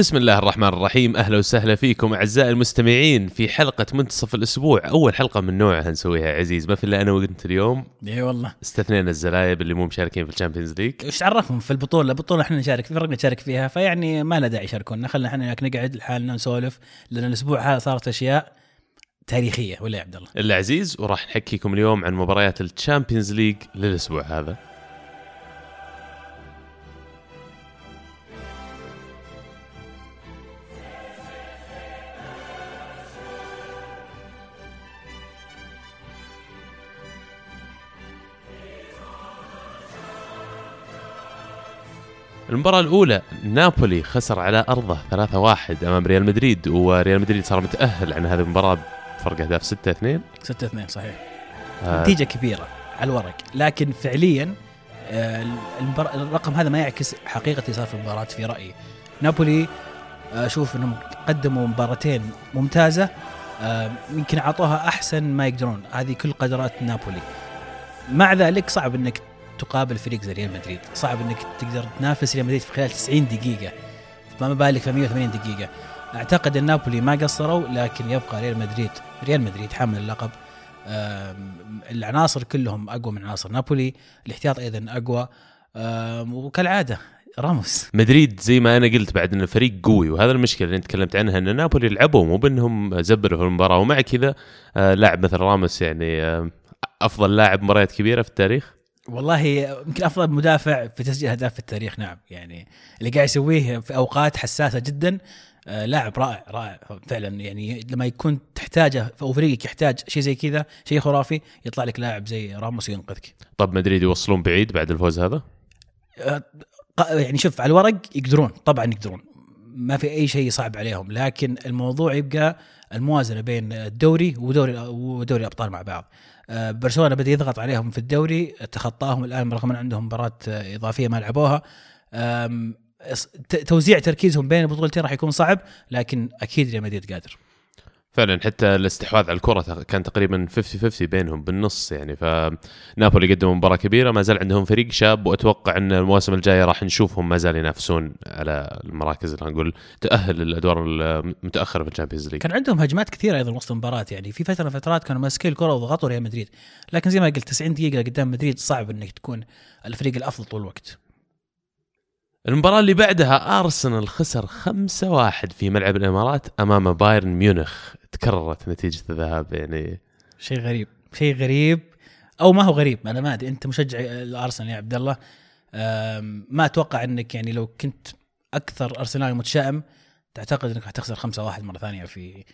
بسم الله الرحمن الرحيم. أهلا وسهلا فيكم أعزائي المستمعين في حلقة منتصف الأسبوع. أول حلقة من نوعها نسويها عزيز. ما في إلا أنا وأنت اليوم. إي والله. استثنينا الزلايب اللي مو مشاركين في الشامبيونز ليج. إيش عرفهم في البطولة؟ البطوله إحنا نشارك في فرق نشارك فيها فيعني ما له داعي يشاركونا. خلينا إحنا نقعد لحالنا نسولف لأن الأسبوع هذا صارت أشياء تاريخية. ولا يا عبد الله. إلا عزيز وراح نحكيكم اليوم عن مباريات ال Champions League للأسبوع هذا. المباراة الأولى نابولي خسر على أرضه 3-1 أمام ريال مدريد وريال مدريد صار متأهل عن هذه المباراة بفرق أهداف 6-2 6 2 صحيح. آه، نتيجة كبيرة على الورق لكن فعليا آه، المبار... الرقم هذا ما يعكس حقيقة اللي صار في المباراة في رأيي. نابولي آه، أشوف إنهم قدموا مباراتين ممتازة آه، يمكن أعطوها أحسن ما يقدرون. هذه كل قدرات نابولي. مع ذلك صعب إنك تقابل فريق زي ريال مدريد. صعب إنك تقدر تنافس ريال مدريد في خلال 90 دقيقة. فما بالك في 180 دقيقة. أعتقد إن نابولي ما قصروا لكن يبقى ريال مدريد ريال مدريد حامل اللقب. العناصر كلهم أقوى من عناصر نابولي. الاحتياط أيضا أقوى. وكالعادة راموس. مدريد زي ما أنا قلت بعد إن الفريق قوي وهذا المشكلة اللي تكلمت عنها إن نابولي لعبوا مو بانهم زبروا في المباراة. ومع كذا آه، لاعب مثل راموس يعني آه، أفضل لاعب مباريات كبيرة في التاريخ. والله يمكن أفضل مدافع في تسجيل أهداف في التاريخ نعم. يعني اللي قاعد يسويه في أوقات حساسة جدا آه، لاعب رائع رائع فعلا. يعني لما يكون تحتاجه أو فريقك يحتاج شيء زي كذا شيء خرافي يطلع لك لاعب زي راموس ينقذك. طب مدريد يوصلون بعيد بعد الفوز هذا؟ آه، يعني شوف على الورق يقدرون طبعا يقدرون. ما في أي شيء صعب عليهم لكن الموضوع يبقى الموازنة بين الدوري ودوري ودوري الابطال مع بعض. آه، برشلونة بدأ يضغط عليهم في الدوري تخطاهم الآن رغم أن عندهم مباراة إضافية ما لعبوها. توزيع تركيزهم بين البطولتين راح يكون صعب لكن أكيد ريال مدريد قادر. فعلا حتى الاستحواذ على الكرة كان تقريبا 50 50 بينهم بالنص يعني. فنابولي قدموا مباراة كبيرة ما زال عندهم فريق شاب وأتوقع إن المواسم الجاية راح نشوفهم ما زال ينافسون على المراكز اللي نقول تأهل الأدوار المتاخره في ال Champions League. كان عندهم هجمات كثيرة أيضا وسط المباراة يعني. في فترة من الفترات كانوا ماسكين الكرة وضغطوا ريال مدريد. لكن زي ما قلت 90 دقيقة قدام مدريد صعب إنك تكون الفريق الأفضل طول الوقت. المباراة اللي بعدها أرسنال خسر 5-1 في ملعب الإمارات أمام بايرن ميونخ. تكررت نتيجة الذهاب يعني. شيء غريب شيء غريب. أو ما هو غريب أنا ما أدري. أنت مشجع الأرسنال يا عبد الله. ما أتوقع أنك يعني لو كنت أكثر أرسنالي متشائم تعتقد أنك حتخسر 5-1 مرة ثانية في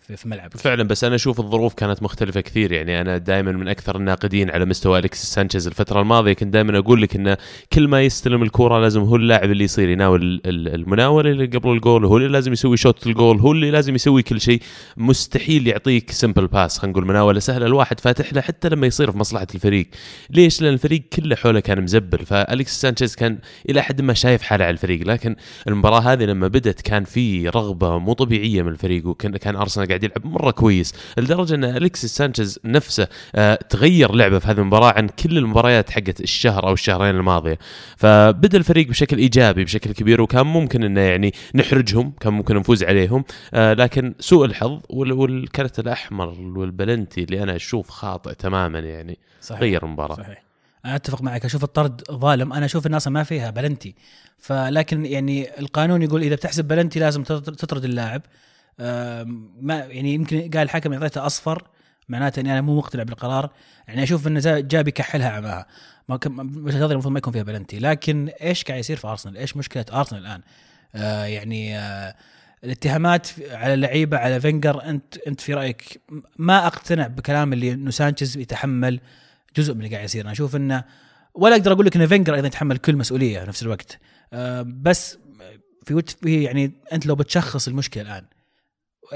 في, ملعبك فعلا بس أنا أشوف الظروف كانت مختلفة كثير. يعني أنا دائما من أكثر الناقدين على مستوى أليكس سانشيز الفترة الماضية كنت دائما أقول لك إنه كل ما يستلم الكرة لازم هو اللاعب اللي يصير يناول ال- ال- المناولة اللي قبل الجول هو اللي لازم يسوي shoot الجول هو اللي لازم يسوي كل شيء. مستحيل يعطيك simple pass خلينا نقول مناولة سهلة الواحد فاتح له حتى لما يصير في مصلحة الفريق. ليش؟ لأن الفريق كله حوله كان مزبل. فأليكس سانشيز كان إلى حد ما شايف حاله على الفريق لكن المباراة هذه لما بدت كان في رغبة مو طبيعية من الفريق وكان كان أرسنال قاعد يلعب مرة كويس لدرجة أن أليكسيس سانشيز نفسه آه تغير لعبه في هذه المباراة عن كل المباريات حقت الشهر أو الشهرين الماضية. فبدأ الفريق بشكل إيجابي بشكل كبير وكان ممكن أنه يعني نحرجهم كان ممكن نفوز عليهم آه لكن سوء الحظ وال- والكرت الأحمر والبلنتي اللي أنا أشوف خاطئ تماما يعني صحيح غير المباراة. صحيح. أنا أتفق معك أشوف الطرد ظالم أنا أشوف أساسا ما فيها بلنتي. فلكن يعني القانون يقول إذا بتحسب بلنتي لازم تطر- تطرد اللاعب. ما يعني يمكن قال الحكم اعطيته أصفر معناته إني أنا مو مقتنع بالقرار. يعني أشوف إنه زا- جاب يكحلها عماها ما هذا المفروض ما يكون فيها بلنتي. لكن إيش قاعد يصير في أرسنال؟ إيش مشكلة أرسنال الآن؟ آه يعني آه الاتهامات على اللعيبة على فينجر انت أنت في رأيك ما أقتنع بكلام اللي إنه سانشيز يتحمل جزء من اللي قاعد يصير. أنا أشوف إنه ولا أقدر أقول لك إن فينجر أيضا يتحمل كل مسؤولية في نفس الوقت. آه، بس في يعني أنت لو بتشخص المشكلة الآن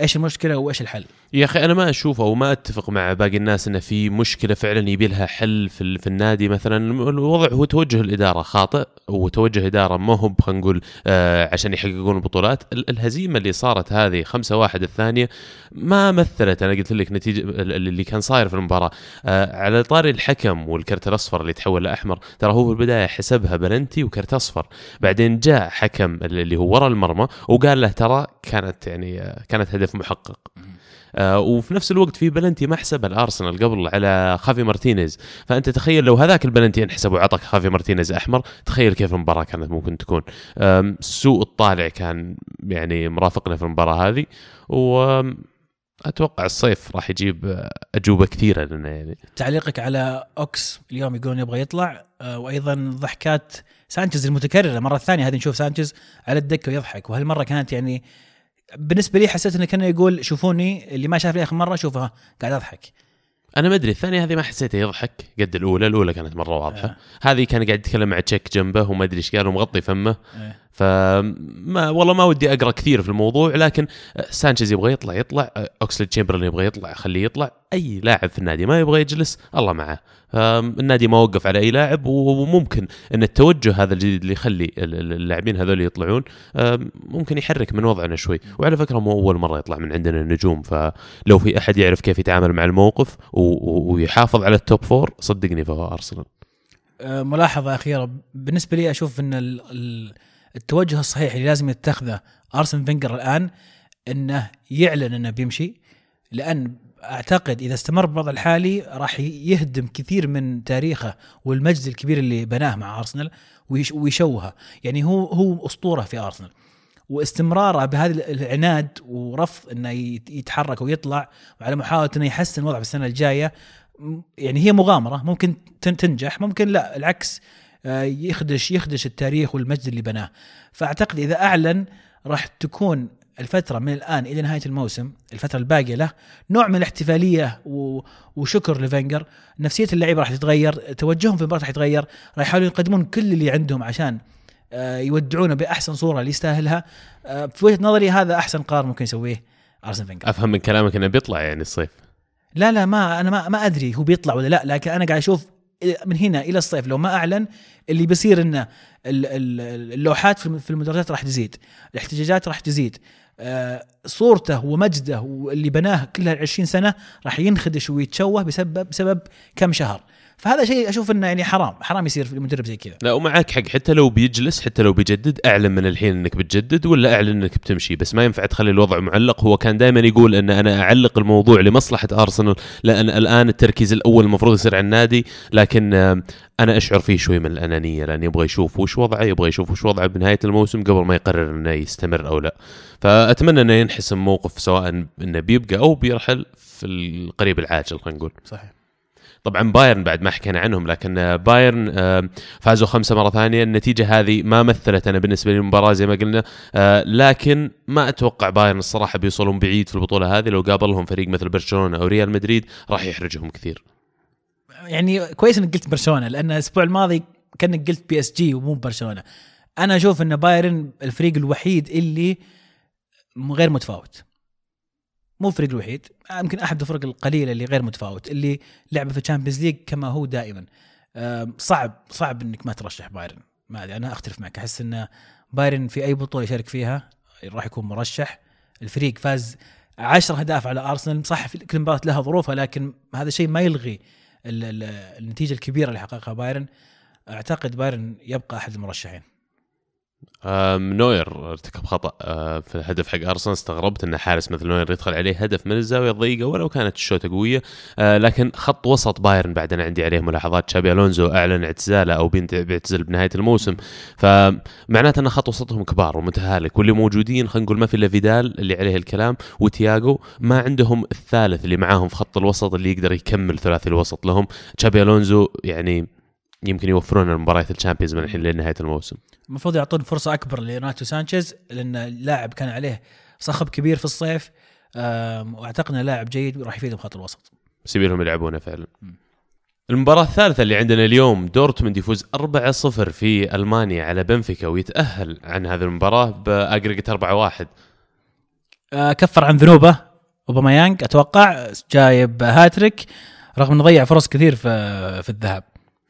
إيش المشكلة وإيش الحل؟ يا أخي أنا ما أشوف أو ما أتفق مع باقي الناس انه في مشكلة فعلا يبي لها حل في, في النادي مثلا. الوضع هو توجه الإدارة خاطئ وتوجه إدارة ما هو خلينا نقول آه عشان يحققون البطولات ال- الهزيمة اللي صارت هذه 5 1 الثانية ما مثلت أنا قلت لك نتيجة ال- ال- اللي كان صاير في المباراة. آه على طاري الحكم والكرت الأصفر اللي تحول لأحمر ترى هو في البداية حسبها بلنتي وكرت أصفر. بعدين جاء حكم اللي هو ورا المرمى وقال له ترى كانت يعني آه، كانت هدف محقق. آه وفي نفس الوقت في بلنتي ما حسبها الأرسنال قبل على خافي مارتينيز. فأنت تخيل لو هذاك البلنتي انحسب وعطاك خافي مارتينيز أحمر تخيل كيف المباراة كانت ممكن تكون. سوء الطالع كان يعني مرافقنا في المباراة هذه واتوقع الصيف راح يجيب أجوبة كثيرة لنا يعني. تعليقك على أوكس اليوم يقولون يبغى يطلع آه، وأيضا ضحكات سانشيز المتكررة المره الثانية هذه نشوف سانشيز على الدكة ويضحك. وهالمرة كانت يعني بالنسبة لي حسيت إنه كان يقول شوفوني اللي ما شافني آخر مرة شوفها. قاعد أضحك. أنا ما أدري الثانية هذه ما حسيته يضحك. قد الأولى الأولى كانت مرة واضحة. آه. هذه كان قاعد يتكلم مع تشيك جنبه وما أدري إيش قال ومغطي فمه. إيه. فما والله ما ودي أقرأ كثير في الموضوع لكن سانشيز يبغى يطلع يطلع. أوكسليد تشامبرلين يبغى يطلع خليه يطلع. أي لاعب في النادي ما يبغى يجلس الله معه. النادي ما وقف على أي لاعب وممكن إن التوجه هذا الجديد اللي يخلي ال- ال- اللاعبين هذول يطلعون ممكن يحرك من وضعنا شوي. وعلى فكرة مو أول مرة يطلع من عندنا النجوم فلو في أحد يعرف كيف يتعامل مع الموقف ويحافظ على ال top four صدقني فهو أرسنال. آه، ملاحظة أخيرة. بالنسبة لي أشوف إن ال- التوجه الصحيح اللي لازم يتخذه أرسن فينجر الآن إنه يعلن إنه بيمشي لأن أعتقد إذا استمر بالوضع الحالي راح يهدم كثير من تاريخه والمجد الكبير اللي بناه مع أرسنال ويش- ويشوهه يعني هو هو أسطورة في أرسنال. واستمراره بهذا العناد ورفض إنه يت- يتحرك ويطلع وعلى محاولة إنه يحسن وضعه في السنة الجاية يعني هي مغامرة ممكن تن- تنجح ممكن لا العكس يخدش يخدش التاريخ والمجد اللي بناه. فأعتقد إذا أعلن راح تكون الفترة من الآن إلى نهاية الموسم الفترة الباقية له نوع من الاحتفالية وشكر لفنجر نفسية اللعيبة راح تتغير توجههم في المباراة راح يتغير راح يحاولون يقدمون كل اللي عندهم عشان آه، يودعونه بأحسن صورة اللي يستاهلها آه، في وجهة نظري هذا أحسن قرار ممكن يسويه أرسن فينجر. أفهم من كلامك إنه بيطلع يعني الصيف لا لا ما أنا ما ما أدري هو بيطلع ولا لا لكن أنا قاعد أشوف من هنا إلى الصيف لو ما أعلن اللي بيصير إنه ال- ال- اللوحات في الم- في المدرجات راح تزيد الاحتجاجات راح تزيد آه، صورته ومجده واللي بناه كل هال 20 سنة راح ينخدش ويتشوه بسبب بسبب كم شهر. فهذا شيء أشوف إنه يعني حرام حرام يصير في المدرب زي كذا. لا ومعك حق حتى لو بيجلس حتى لو بيجدد اعلن من الحين إنك بتجدد ولا أعلن إنك بتمشي. بس ما ينفع تخلي الوضع معلق. هو كان دائما يقول إن أنا أعلق الموضوع لمصلحة أرسنال. لأن الآن التركيز الأول المفروض يصير على النادي لكن أنا أشعر فيه شوي من الأنانية لأن يبغى يشوف وش وضعه يبغى يشوف وش وضعه بنهاية الموسم قبل ما يقرر إنه يستمر أو لا. فأتمنى إنه ينحسم موقف سواء إنه بيبقى أو بيرحل في القريب العاجل خلينا نقول. صحيح. طبعا بايرن بعد ما حكينا عنهم لكن بايرن آه، فازوا خمسة مرة ثانية. النتيجة هذه ما مثلت أنا بالنسبة لي المباراة زي ما قلنا. آه، لكن ما أتوقع بايرن الصراحة بيوصلون بعيد في البطولة هذه. لو قابلهم فريق مثل برشلونة أو ريال مدريد راح يحرجهم كثير. يعني كويس إنك قلت برشلونة لأن الأسبوع الماضي كأنك قلت PSG ومو برشلونة. أنا أشوف إن بايرن الفريق الوحيد اللي غير متفاوت. مو الفريق الوحيد يمكن أحد الفرق القليلة اللي غير متفاوت اللي لعب في ال Champions League كما هو دائما. صعب صعب إنك ما ترشح بايرن. ما أدري أنا أختلف معك. أحس إن بايرن في أي بطولة يشارك فيها راح يكون مرشح. الفريق فاز 10 أهداف على أرسنال. صح كل مباراة لها ظروفها لكن هذا الشيء ما يلغي ال- ال- النتيجة الكبيرة اللي حققها بايرن. أعتقد بايرن يبقى أحد المرشحين. نوير ارتكب خطأ في الهدف حق أرسنال استغربت إن حارس مثل نوير يدخل عليه هدف من الزاوية الضيقة ولو كانت الشوطة قوية. آه، لكن خط وسط بايرن بعد أنا عندي عليه ملاحظات. شابي ألونزو أعلن اعتزاله أو بيعتزل بنهاية الموسم. فمعناته أن خط وسطهم كبار ومتهالك واللي موجودين خلينا نقول ما في إلا فيدال اللي عليه الكلام وتياجو ما عندهم الثالث اللي معاهم في خط الوسط اللي يقدر يكمل ثلاثي الوسط لهم. تشابي ألونزو يعني يمكن يوفرون المباريات ال Champions من الحين لنهاية الموسم. المفروض يعطون فرصة أكبر لريناتو سانشيز لأن اللاعب كان عليه صخب كبير في الصيف وأعتقد إنه لاعب جيد وراح يفيدهم خط الوسط. بس يبي لهم يلعبونه فعلا. المباراة الثالثة اللي عندنا اليوم دورتموند يفوز 4-0 في ألمانيا على بنفيكا ويتأهل عن هذه المباراة ب aggregate 4-1 آه، كفر عن ذنوبه أوباميانج أتوقع جايب هاتريك رغم إنه ضيع فرص كثير في في الذهاب.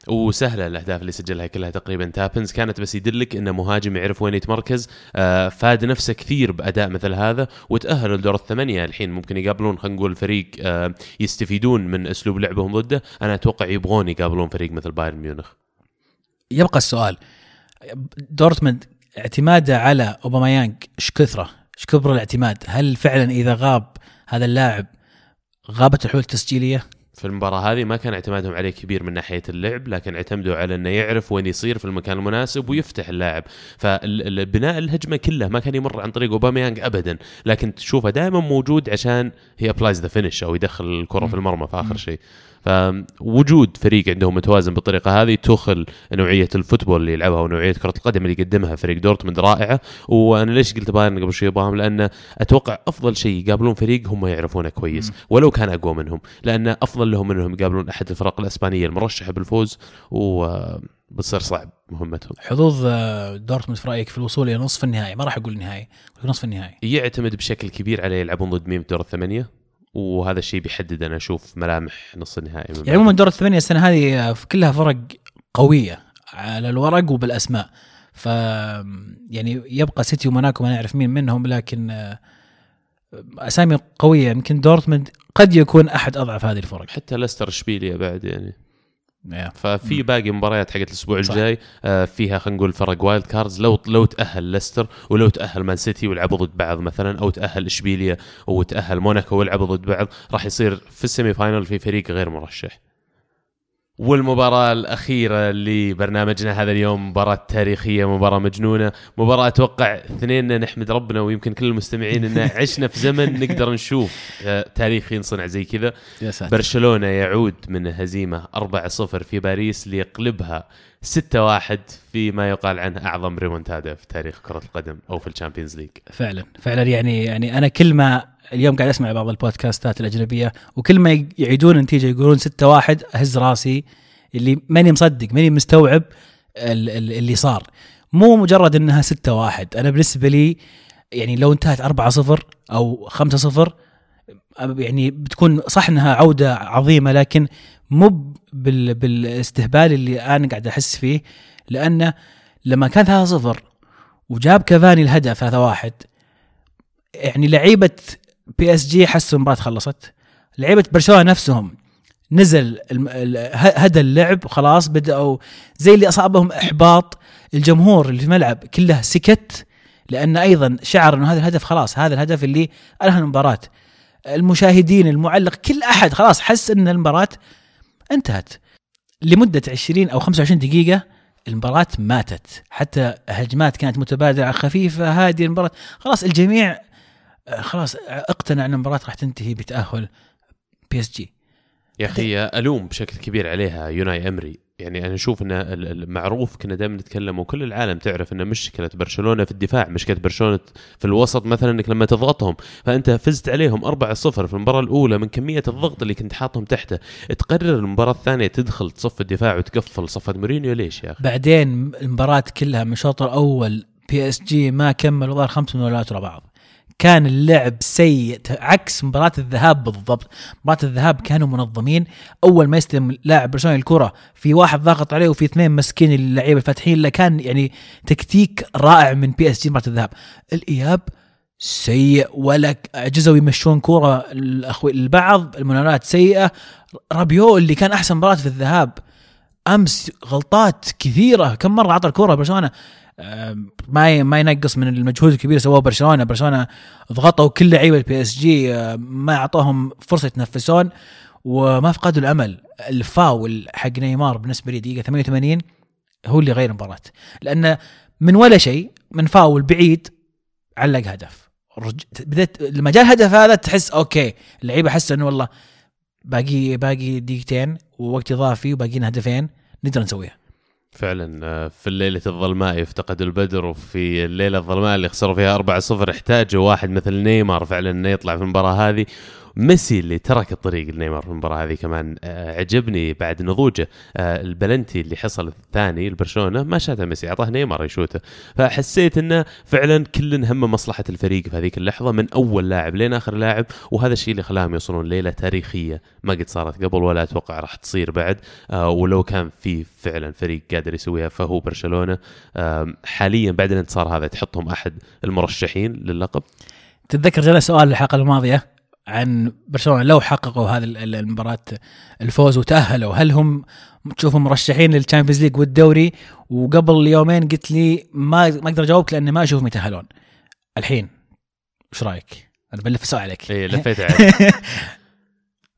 وسهلة الأهداف اللي سجلها كلها تقريبا تابنز كانت بس يدلك انه مهاجم يعرف وين يتمركز آه فاد نفسه كثير بأداء مثل هذا وتأهلوا لدور الثمانية الحين ممكن يقابلون خلينا نقول فريق آه يستفيدون من أسلوب لعبهم ضده أنا أتوقع يبغون يقابلون فريق مثل بايرن ميونخ يبقى السؤال دورتموند اعتماده على اوباميانج إيش كثره؟ إيش كبر الاعتماد؟ هل فعلا إذا غاب هذا اللاعب غابت الحلول التسجيلية؟ في المباراة هذه ما كان اعتمادهم عليه كبير من ناحية اللعب لكن اعتمدوا على إنه يعرف وين يصير في المكان المناسب ويفتح اللاعب. فبناء الهجمة كله ما كان يمر عن طريق أوباميانج ابدا لكن تشوفه دائما موجود عشان he applies the finish أو يدخل الكرة في المرمى في آخر شيء. فوجود فريق عندهم متوازن بالطريقة هذه توخل نوعية ال football اللي يلعبها ونوعية كرة القدم اللي يقدمها فريق دورتموند رائعة. وأنا ليش قلت بايرن قبل شوي إبراهيم لأن أتوقع أفضل شيء يقابلون فريق هم يعرفونه كويس ولو كان أقوى منهم لأن أفضل لهم إنهم يقابلون أحد الفرق الإسبانية المرشحة بالفوز و بتصير صعب مهمتهم. حظوظ آه، دورتموند في رأيك في الوصول إلى نصف النهائي؟ ما راح أقول النهائي نصف النهائي. يعتمد بشكل كبير على يلعبون ضد مين بدور الثمانية؟ وهذا الشيء بيحدد أنا أشوف ملامح نص النهائي يعني عموما دور الثمانية السنة هذه كلها فرق قوية على الورق وبالأسماء. ف يعني يبقى سيتي وموناكو ما نعرف مين منهم لكن أسامي قوية. يمكن دورتموند قد يكون أحد أضعف هذه الفرق. حتى ليستر إشبيليا بعد يعني. ففي باقي مباريات حقت الأسبوع الجاي آه فيها خلينا نقول فرق wild cards. لو لو تأهل ليستر ولو تأهل مان سيتي ولعبوا ضد بعض مثلا أو تأهل إشبيليا وتأهل موناكو ولعبوا ضد بعض راح يصير في ال semi final في فريق غير مرشح. والمباراة الأخيرة لبرنامجنا هذا اليوم مباراة تاريخية مباراة مجنونة مباراة أتوقع اثنين نحمد ربنا ويمكن كل المستمعين أن عشنا في زمن نقدر نشوف آه، تاريخ ينصنع زي كذا. برشلونة يعود من هزيمة 4-0 في باريس ليقلبها 6-1 في ما يقال عنه أعظم ريمونتادا في تاريخ كرة القدم أو في ال Champions League. فعلا فعلا يعني يعني أنا كل ما اليوم قاعد أسمع بعض البودكاستات الأجنبية وكل ما يعيدون النتيجة يقولون 6 1 أهز راسي اللي ماني مصدق ماني مستوعب اللي صار. مو مجرد إنها 6 1 أنا بالنسبة لي يعني لو انتهت 4 0 أو 5 0 يعني بتكون صح إنها عودة عظيمة لكن مو بالاستهبال اللي أنا قاعد أحس فيه. لأنه لما كان 3 0 وجاب كافاني الهدف 3 1 يعني لعيبة PSG حسوا المباراة خلصت. لعيبة برشلونة نفسهم نزل هدى اللعب وخلاص بدأوا زي اللي أصابهم إحباط الجمهور اللي في الملعب كله سكت لأن أيضا شعر إنه هذا الهدف خلاص هذا الهدف اللي انهى المباراة. المشاهدين المعلق كل أحد خلاص حس إن المباراة انتهت. لمدة 20 أو 25 دقيقة المباراة ماتت. حتى هجمات كانت متبادلة خفيفة هادية المباراة خلاص الجميع خلاص اقتنع إن المباراة راح تنتهي بتأهل PSG. يا أخي ألوم بشكل كبير عليها أوناي إمري. يعني أنا أشوف ان المعروف كنا دائما نتكلم وكل العالم تعرف ان مشكله برشلونة في الدفاع مشكله برشلونة في الوسط مثلا إنك لما تضغطهم. فأنت فزت عليهم 4-0 في المباراة الأولى من كمية الضغط اللي كنت حاطهم تحته. تقرر المباراة الثانية تدخل تصف الدفاع وتقفل صفة مورينيو؟ ليش يا أخي؟ بعدين المباراة كلها من الشوط الأول PSG ما كمل ظهر خمس مباريات ورا بعض. كان اللعب سيء عكس مباراة الذهاب بالضبط. مباراة الذهاب كانوا منظمين. أول ما يستلم لاعب برشلونة الكرة في واحد ضاغط عليه وفي اثنين مسكين اللعيبة الفاتحين له كان يعني تكتيك رائع من PSG مباراة الذهاب. الإياب سيء ولا عجزوا يمشون الا خوي البعض المناولات سيئة. رابيو اللي كان أحسن مباراة في الذهاب أمس غلطات كثيرة. كم مرة عطى الكوره برشلونة؟ ما ما ينقص من المجهود الكبير سواه برشلونة. برشلونة ضغطوا كل لعيبة ال PSG ما اعطاهم فرصة يتنفسون وما فقدوا الأمل. الفاول حق نيمار بالنسبة لي دقيقة 88 هو اللي غير المباراة. لأنه من ولا شيء من فاول بعيد علق هدف. بدأت لما جاء الهدف هذا تحس okay اللعيبة حسوا إنه والله باقي باقي دقيقتين ووقت إضافي وباقينا هدفين نقدر نسويها. فعلا آه، في الليلة الظلماء يفتقد البدر وفي الليلة الظلماء اللي خسروا فيها 4-0 احتاجوا واحد مثل نيمار فعلا إنه يطلع في المباراة هذه. ميسي اللي ترك الطريق لنيمار في المباراة هذه كمان آه، عجبني بعد نضوجه آه، البلنتي اللي حصل الثاني لبرشلونه ما شاته ميسي أعطاه نيمار يشوته. فحسيت إنه فعلا كل هم مصلحة الفريق في هذيك اللحظة من أول لاعب لين آخر لاعب وهذا الشيء اللي خلاهم يوصلون ليلة تاريخية ما قد صارت قبل ولا أتوقع راح تصير بعد آه، ولو كان في فعلا فريق قادر يسويها فهو برشلونة حاليا بعد الانتصار هذا تحطهم أحد المرشحين للقب؟ تتذكر جانا سؤال الحلقة الماضية؟ عن برشلونة لو حققوا هذه ال- ال- المباراة الفوز وتأهلوا. هل هم تشوفهم مرشحين لل Champions League والدوري؟ وقبل يومين قلت لي ما ما أقدر أجاوبك لاني ما أشوفهم يتأهلون. الحين إيش رأيك؟ أنا بلف السؤال عليك. اي لفيت عليه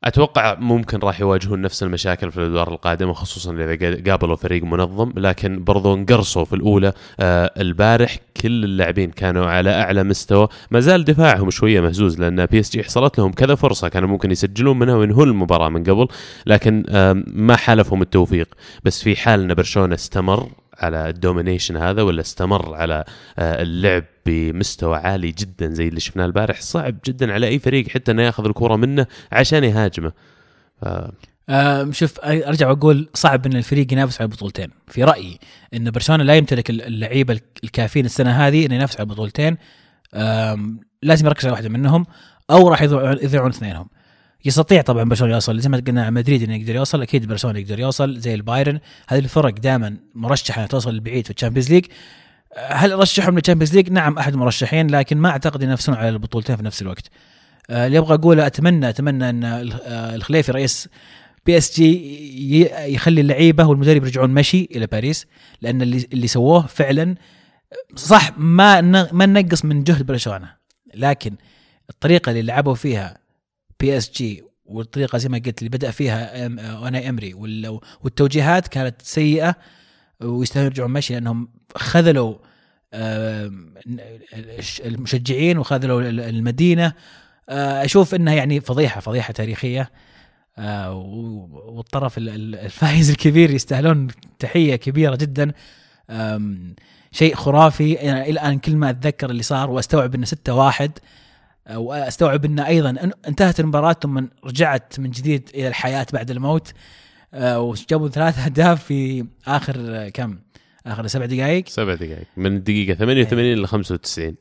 أتوقع ممكن راح يواجهون نفس المشاكل في الأدوار القادمة خصوصا إذا قابلوا فريق منظم. لكن برضو انقرصوا في الأولى آه البارح كل اللاعبين كانوا على أعلى مستوى. ما زال دفاعهم شوية مهزوز لأن PSG حصلت لهم كذا فرصة كانوا ممكن يسجلون منها وينهون المباراة من قبل. لكن ما حالفهم التوفيق. بس في حال ان برشلونه استمر على الدومينيشن هذا ولا استمر على آه اللعب بمستوى عالي جدا زي اللي شفناه البارح؟ صعب جدا على أي فريق حتى إنه ياخذ الكرة منه عشان يهاجمه. ف- آم، شوف أرجع وأقول صعب إن الفريق ينافس على البطولتين في رأيي إن برشلونة لا يمتلك اللعيبة الكافيين السنة هذه إنه ينافس على البطولتين آم، لازم يركز على واحدة منهم أو راح يضيعون اثنينهم. يستطيع طبعا برشلونة يوصل زي ما قلنا مدريد إنه يقدر يوصل أكيد برشلونة يقدر يوصل زي البايرن هذه الفرق دائما مرشحة توصل لبعيد في ال Champions League هل أرشحهم لل Champions League؟ نعم أحد المرشحين لكن ما أعتقد ينافسون على البطولتين في نفس الوقت. آه، اللي أبغى أقوله أتمنى أتمنى إن آه، الخليفي رئيس PSG يخلي اللعيبة والمدرب يرجعون مشي إلى باريس لأن اللي اللي سووه فعلا صح ما ما ننقص من جهد برشلونة لكن الطريقة اللي لعبوا فيها PSG والطريقة زي ما قلت اللي بدأ فيها أوناي إمري وال- والتوجيهات كانت سيئة ويستاهلون يرجعون مشي لأنهم خذلوا المشجعين وخذلوا ال- المدينة. آه، أشوف إنها يعني فضيحة فضيحة تاريخية. آه، والطرف ال- ال- الفايز الكبير يستاهلون تحية كبيرة جدا. شيء خرافي. يعني الآن كل ما أتذكر اللي صار وأستوعب إنه 6 1 واستوعب انه أيضا ان- انتهت المباراة ثم رجعت من جديد إلى الحياة بعد الموت آه، وجابوا ثلاث أهداف في آخر آه، كم؟ آخر سبع دقائق. سبع دقائق. من الدقيقه 88 ل 95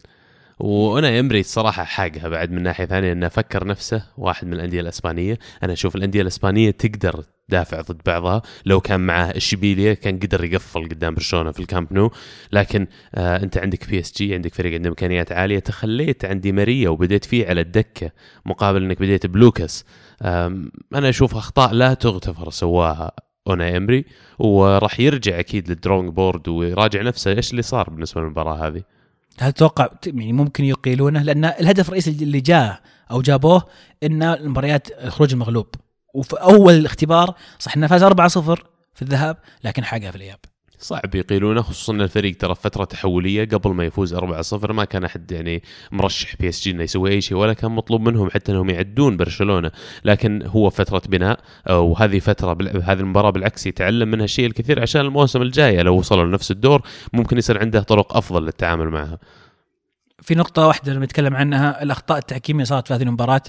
وأنا امري الصراحه حاقها بعد من ناحية ثانية انه فكر نفسه واحد من الأندية الإسبانية. أنا أشوف الأندية الإسبانية تقدر تدافع ضد بعضها. لو كان معاه إشبيليا كان قدر يقفل قدام برشلونة في الكامب نو. لكن آه أنت عندك بي اس جي عندك فريق عنده إمكانيات عالية. تخليت عن دي ماريا وبديت فيه على الدكة مقابل إنك بديت بلوكاس. أنا أشوف أخطاء لا تغتفر سواها اوناي امري وراح يرجع أكيد لل drawing board ويراجع نفسه إيش اللي صار بالنسبة للمباراة هذه. هل تتوقع يعني ممكن يقيلونه؟ لأن الهدف الرئيسي اللي جاء أو جابوه إن المباريات الخروج المغلوب وفي أول اختبار صح انه فاز 4-0 في الذهاب لكن حقها في الإياب. صعب يقيلونه خصوصا إن الفريق ترى فترة تحولية قبل ما يفوز 4-0 ما كان أحد يعني مرشح بي إس جي إنه يسوي أي شيء ولا كان مطلوب منهم حتى إنهم يعدون برشلونة. لكن هو فترة بناء آه، وهذه فترة بال- هذه المباراة بالعكس يتعلم منها الشيء الكثير عشان المواسم الجايه لو وصلوا لنفس الدور ممكن يصير عنده طرق أفضل للتعامل معها. في نقطة واحدة لما نتكلم عنها الأخطاء التحكيمية صارت في هذه المباراة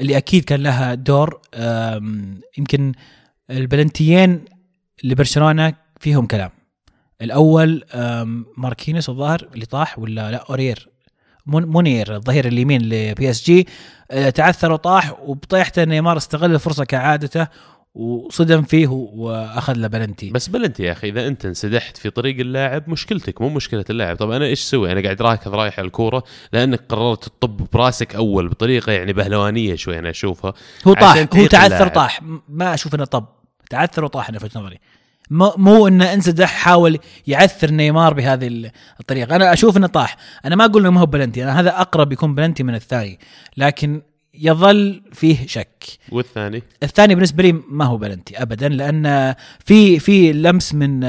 اللي أكيد كان لها دور يمكن البلنتيين لبرشلونة فيهم كلام. الأول أم، ماركينيس الظاهر اللي طاح ولا لا؟ أورير. مون- مونير الظهير اليمين لبي اس جي تعثر وطاح وبطيحته نيمار استغل الفرصة كعادته وصدم فيه وأخذ له بلنتي. بس بلنتي يا أخي إذا أنت انسدحت في طريق اللاعب مشكلتك مو مشكلة اللاعب. طب أنا إيش أسوي؟ أنا قاعد راكض رايح على الكورة لأنك قررت تطب براسك أول بطريقة يعني بهلوانية شوي أنا أشوفها. هو طاح هو تعثر اللاعب. طاح ما أشوف إنه طب. تعثر وطاح أنا في وجهة نظري. مو مو إنه انسدح حاول يعثر نيمار بهذه ال- الطريقة. أنا أشوف إنه طاح. أنا ما أقول إنه ما هو بلنتي. أنا هذا أقرب يكون بلنتي من الثاني. لكن يظل فيه شك. والثاني؟ الثاني بالنسبة لي ما هو بلنتي ابدا لأن في في لمس من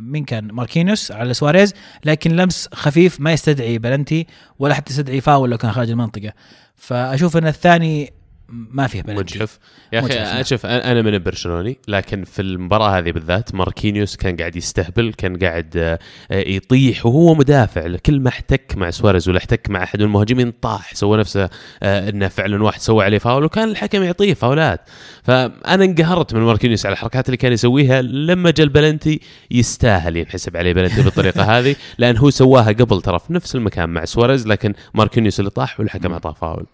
مين كان ماركينيوس على سواريز لكن لمس خفيف ما يستدعي بلنتي ولا حتى يستدعي فاول لو كان خارج المنطقة. فأشوف إن الثاني ما فيها بلنتي مجحف يا أخي. شوف أنا من برشلوني لكن في المباراة هذه بالذات ماركينيوس كان قاعد يستهبل كان قاعد آه، آه، يطيح وهو مدافع. كل ما احتك مع سواريز ولا احتك مع أحد المهاجمين طاح سوى نفسه آه، إنه فعلا واحد سوى عليه فاول وكان الحكم يعطيه فاولات. فأنا انقهرت من ماركينيوس على الحركات اللي كان يسويها. لما جاء البلنتي يستاهل ينحسب عليه بلنتي بالطريقة هذه لأن هو سواها قبل ترى في نفس المكان مع سواريز لكن ماركينيوس اللي طاح والحكم أعطاه فاول.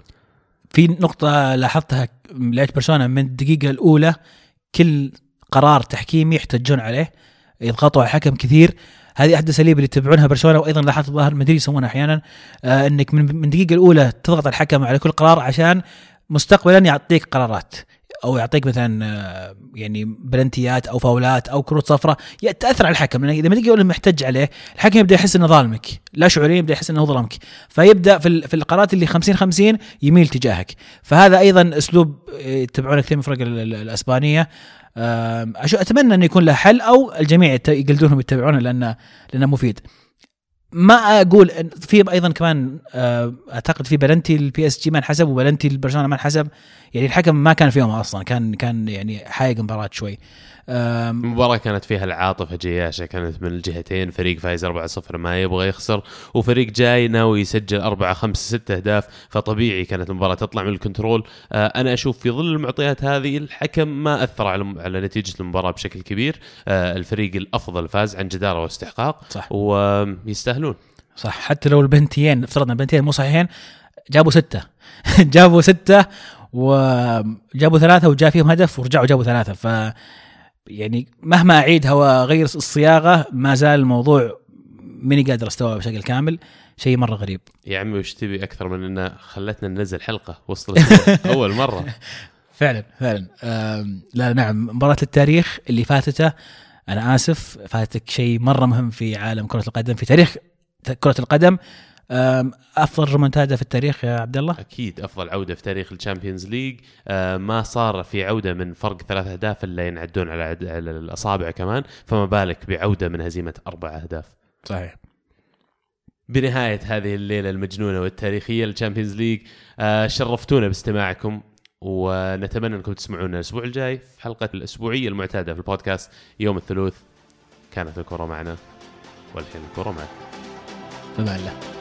في نقطة لاحظتها لعيبة برشلونة من الدقيقة الأولى كل قرار تحكيمي يحتجون عليه يضغطوا على الحكم كثير. هذه أحد الأساليب اللي يتبعونها برشلونه وأيضا لاحظت ظاهر مدريد يسوونها أحيانا آه إنك من من الدقيقة الأولى تضغط الحكم على كل قرار عشان مستقبلا يعطيك قرارات. أو يعطيك مثلا آه، يعني بلنتيات أو فاولات أو كروت صفراء تأثر على الحكم. لأن إذا ما تجي محتج عليه الحكم يبدأ يحس إنه ظالمك. لا شعوريا يبدأ يحس إنه ظلمك. فيبدأ في ال- في القرارات اللي 50 50 يميل تجاهك. فهذا أيضا أسلوب آه، يتبعونه كثير من الفرق ال- ال- الأسبانية. أتمنى انه يكون له حل أو الجميع يقلدونهم يتبعونه لأنه لأنه مفيد. ما أقول في أيضا كمان آه، أعتقد في بلنتي البي اس جي ما انحسب وبلنتي البرشلونه ما انحسب. يعني الحكم ما كان فيهم أصلا كان كان يعني حايق المباراه شوي. المباراة كانت فيها العاطفة جياشة كانت من الجهتين فريق فايز 4-0 ما يبغى يخسر وفريق جاي ناوي يسجل 4 5 6 أهداف فطبيعي كانت المباراة تطلع من ال control. آه أنا أشوف في ظل المعطيات هذه الحكم ما أثر على على نتيجة المباراة بشكل كبير. آه الفريق الأفضل فاز عن جدارة واستحقاق صح. ويستاهلون. صح. حتى لو البنتيين افترضنا البنتيين مو صحيحين جابوا ستة. جابوا ستة وجابوا ثلاثة وجاء فيهم هدف ورجعوا جابوا ثلاثة. ف يعني مهما أعيدها وأغير الصياغة ما زال الموضوع ماني قادر استوعب بشكل كامل شيء مرة غريب. يا عمي وش تبي أكثر من أنه خلتنا ننزل حلقة وسط أول مرة. فعلا فعلا. لا نعم مباراة التاريخ اللي فاتته أنا آسف فاتك شيء مرة مهم في عالم كرة القدم في تاريخ كرة القدم. آم، أفضل رومنتادا في التاريخ يا عبد الله أكيد أفضل عودة في تاريخ ال Champions League. آه ما صار في عودة من فرق ثلاث أهداف إلا ينعدون على. على الأصابع كمان فما بالك بعودة من هزيمة أربع أهداف. صحيح. بنهاية هذه الليلة المجنونة والتاريخية لل Champions League آه شرفتونا باستماعكم ونتمنى أنكم تسمعونا الأسبوع الجاي في حلقة الأسبوعية المعتادة في البودكاست يوم الثلاث. كانت الكره معنا والحين الكره معك فما الله